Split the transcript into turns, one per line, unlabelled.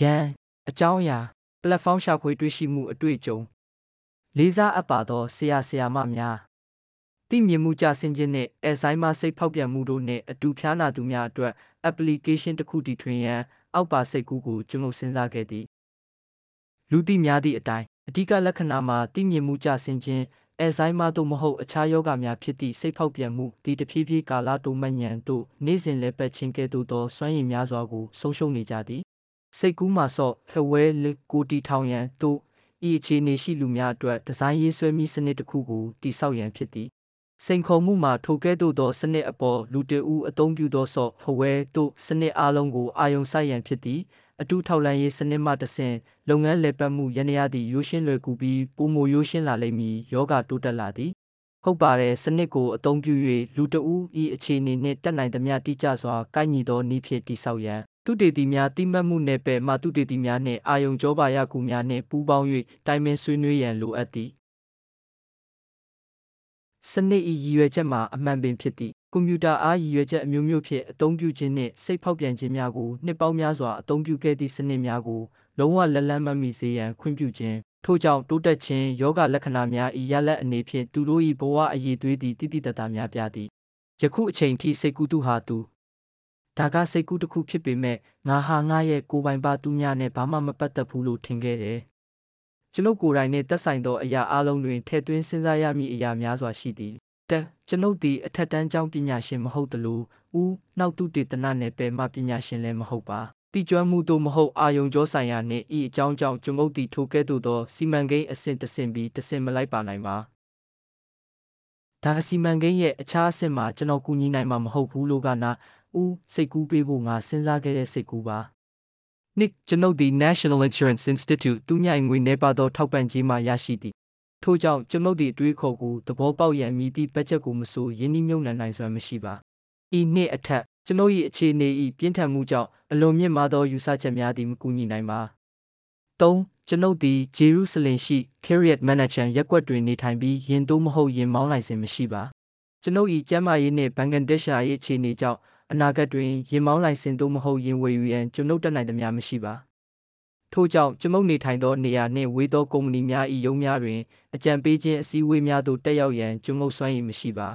ရန်အကြောင်းအရာ platform ရှာဖွေတွေ့ရှိမှုအတွေ့အကြုံလေးစားအပ်ပါသောဆရာဆရာမများသိမြင်မှုကြဆင်းခြင်းနှင့်အဆိုင်မစိတ်ဖောက်ပြန်မှုတို့နှင့်အတူဖျားနာသူများအတွက် application တစ်ခုတည်ထွင်ရန်အောက်ပါစိတ်ကူးကိုကျွန်ုပ်စဉ်းစားခဲ့သည်လူသိများသည့်အတိုင်းအဓိကလက္ခဏာမှာသိမြင်မှုကြဆင်းခြင်းအဆိုင်မသို့မဟုတ်အခြားယောဂများဖြစ်သည့်စိတ်ဖောက်ပြန်မှုဒီတဖြည်းဖြည်းကာလတိုမညံတို့နေ့စဉ်လဲပတ်ခြင်းကဲ့သို့သောစွမ်းရည်များစွာကိုဆုံးရှုံးနေကြသည် စိတ်ကူးမှာဆော့ဖဝဲလကိုတီထောင်ရန်တို့ဤအခြေအနေရှိလူများအတွက်ဒီဇိုင်းရေးဆွဲမိစနစ်တစ်ခုကိုတည်ဆောက်ရန်ဖြစ်သည်စိန်ခေါ်မှုမှာထိုကဲ့သို့သောစနစ်အပေါ်လူတအူအသုံးပြုသောဆော့ဖဝဲတို့စနစ်အလုံးကိုအာယုံဆိုင်ရန်ဖြစ်သည်အတူထောက်လန်းရေးစနစ်မှတဆင့်လုပ်ငန်းလည်ပတ်မှုရနေရသည့်ရိုးရှင်းလွယ်ကူပြီးပုံမရိုးရှင်းလာလိမ့်မည်ယောဂတိုးတက်လာသည်ဟုတ်ပါတယ်စနစ်ကိုအသုံးပြု၍လူတအူဤအခြေအနေနှင့်တက်နိုင်သမျှတိကျစွာကိုက်ညီသောနည်းဖြင့်တိဆောက်ရန် သူတေတီများတိမှတ်မှုနယ်ပယ်မှသူတေတီများနှင့်အာယုံကြောပါရကူများနှင့်ပူးပေါင်း၍တိုင်ပင်ဆွေးနွေးရန်လိုအပ်သည်စနစ်ဤရည်ရွယ်ချက်မှာအမှန်ပင်ဖြစ်သည့်ကွန်ပျူတာအားရည်ရွယ်ချက်အမျိုးမျိုးဖြင့်အသုံးပြုခြင်းနှင့်စိတ်ဖောက်ပြန်ခြင်းများကိုနှစ်ပေါင်းများစွာအသုံးပြုခဲ့သည့်စနစ်များကိုလုံးဝလက်လန်းမမီစေရန်ခွင့်ပြုခြင်းထို့ကြောင့်တိုးတက်ခြင်းယောဂလက္ခဏာများဤရလက်အနေဖြင့်သူတို့၏ဘဝအည်သွေးသည်တိတိတတ်တာများပြသည်ယခုအချိန်ထိစိတ်ကူးသူဟာသူ ဒါကစိတ်ကူးတစ်ခုဖြစ်ပေမဲ့ငါဟာငါရဲ့ကိုယ်ပိုင်ပါသူများနဲ့ဘာမှမပတ်သက်ဘူးလို့ထင်ခဲ့တယ်ကျွန်ုပ်ကိုယ်တိုင်နဲ့သက်ဆိုင်သောအရာအလုံးတွင်ထည့်သွင်းစဉ်းစားရမည့်အရာများစွာရှိသည်တက်ကျွန်ုပ်သည်အထက်တန်းကျောင်းပညာရှင်မဟုတ်သလိုဦးနောက်သူတေသနနယ်ပယ်မှပညာရှင်လည်းမဟုတ်ပါတိကျွမ်းမှုတို့မဟုတ်အာယုံကြောဆိုင်ရာနှင့်ဤအကြောင်းကြောင့်ကျွန်ုပ်သည်ထိုကဲ့သို့သောစီမံကိန်းအဆင့်တစ်ဆင့်ပြီးတစ်ဆင့်မလိုက်ပါနိုင်ပါဒါစီမံကိန်းရဲ့အခြားအဆင့်မှာကျွန်တော်ကူညီနိုင်မှာမဟုတ်ဘူးလို့ကနာ ဦးစိတ်ကူးပေးဖို့ငါစဉ်းစားခဲ့တဲ့စိတ်ကူးပါနှစ်ကျွန်ုပ်သည် National Insurance Institute သူညိုင်ငွေနေပါသောထောက်ပံ့ကြေးမှရရှိသည်ထို့ကြောင့်ကျွန်ုပ်သည်အတွေးခေါ်ကိုသဘောပေါက်ရန်မြည်သည့်ဘတ်ဂျက်ကိုမဆိုယင်းနှိမ့်မြုပ်နှံနိုင်စွမ်းမရှိပါဤနှစ်အထက်ကျွန်ုပ်၏အခြေအနေ၏ပြင်းထန်မှုကြောင့်အလွန်မြင့်မားသောယူဆချက်များသည်မကူညီနိုင်ပါ3ကျွန်ုပ်သည်ဂျေရုဆလင်ရှိ Carriot Manager ရက်ကွက်တွင်နေထိုင်ပြီးယင်သို့မဟုတ်ယင်မောင်းလိုက်စဉ်မရှိပါကျွန်ုပ်၏ကျမ်းမာရေးနှင့်ဘန်ဂန်ဒက်ရှာ၏အခြေအနေကြောင့် အနာဂတ်တွင်ရင်မောင်းလိုင်စင်သို့မဟုတ်ရင်ဝယ်ယူရန်ကျွန်ုပ်တက်နိုင်သမျှမရှိပါထို့ကြောင့်ကျွန်ုပ်နေထိုင်သောနေရာနှင့်ဝေးသောကုမ္ပဏီများ၏ရုံးများတွင်အကြံပေးခြင်းအစည်းအဝေးများသို့တက်ရောက်ရန်ကျွန်ုပ်စွမ်းရည်မရှိပါ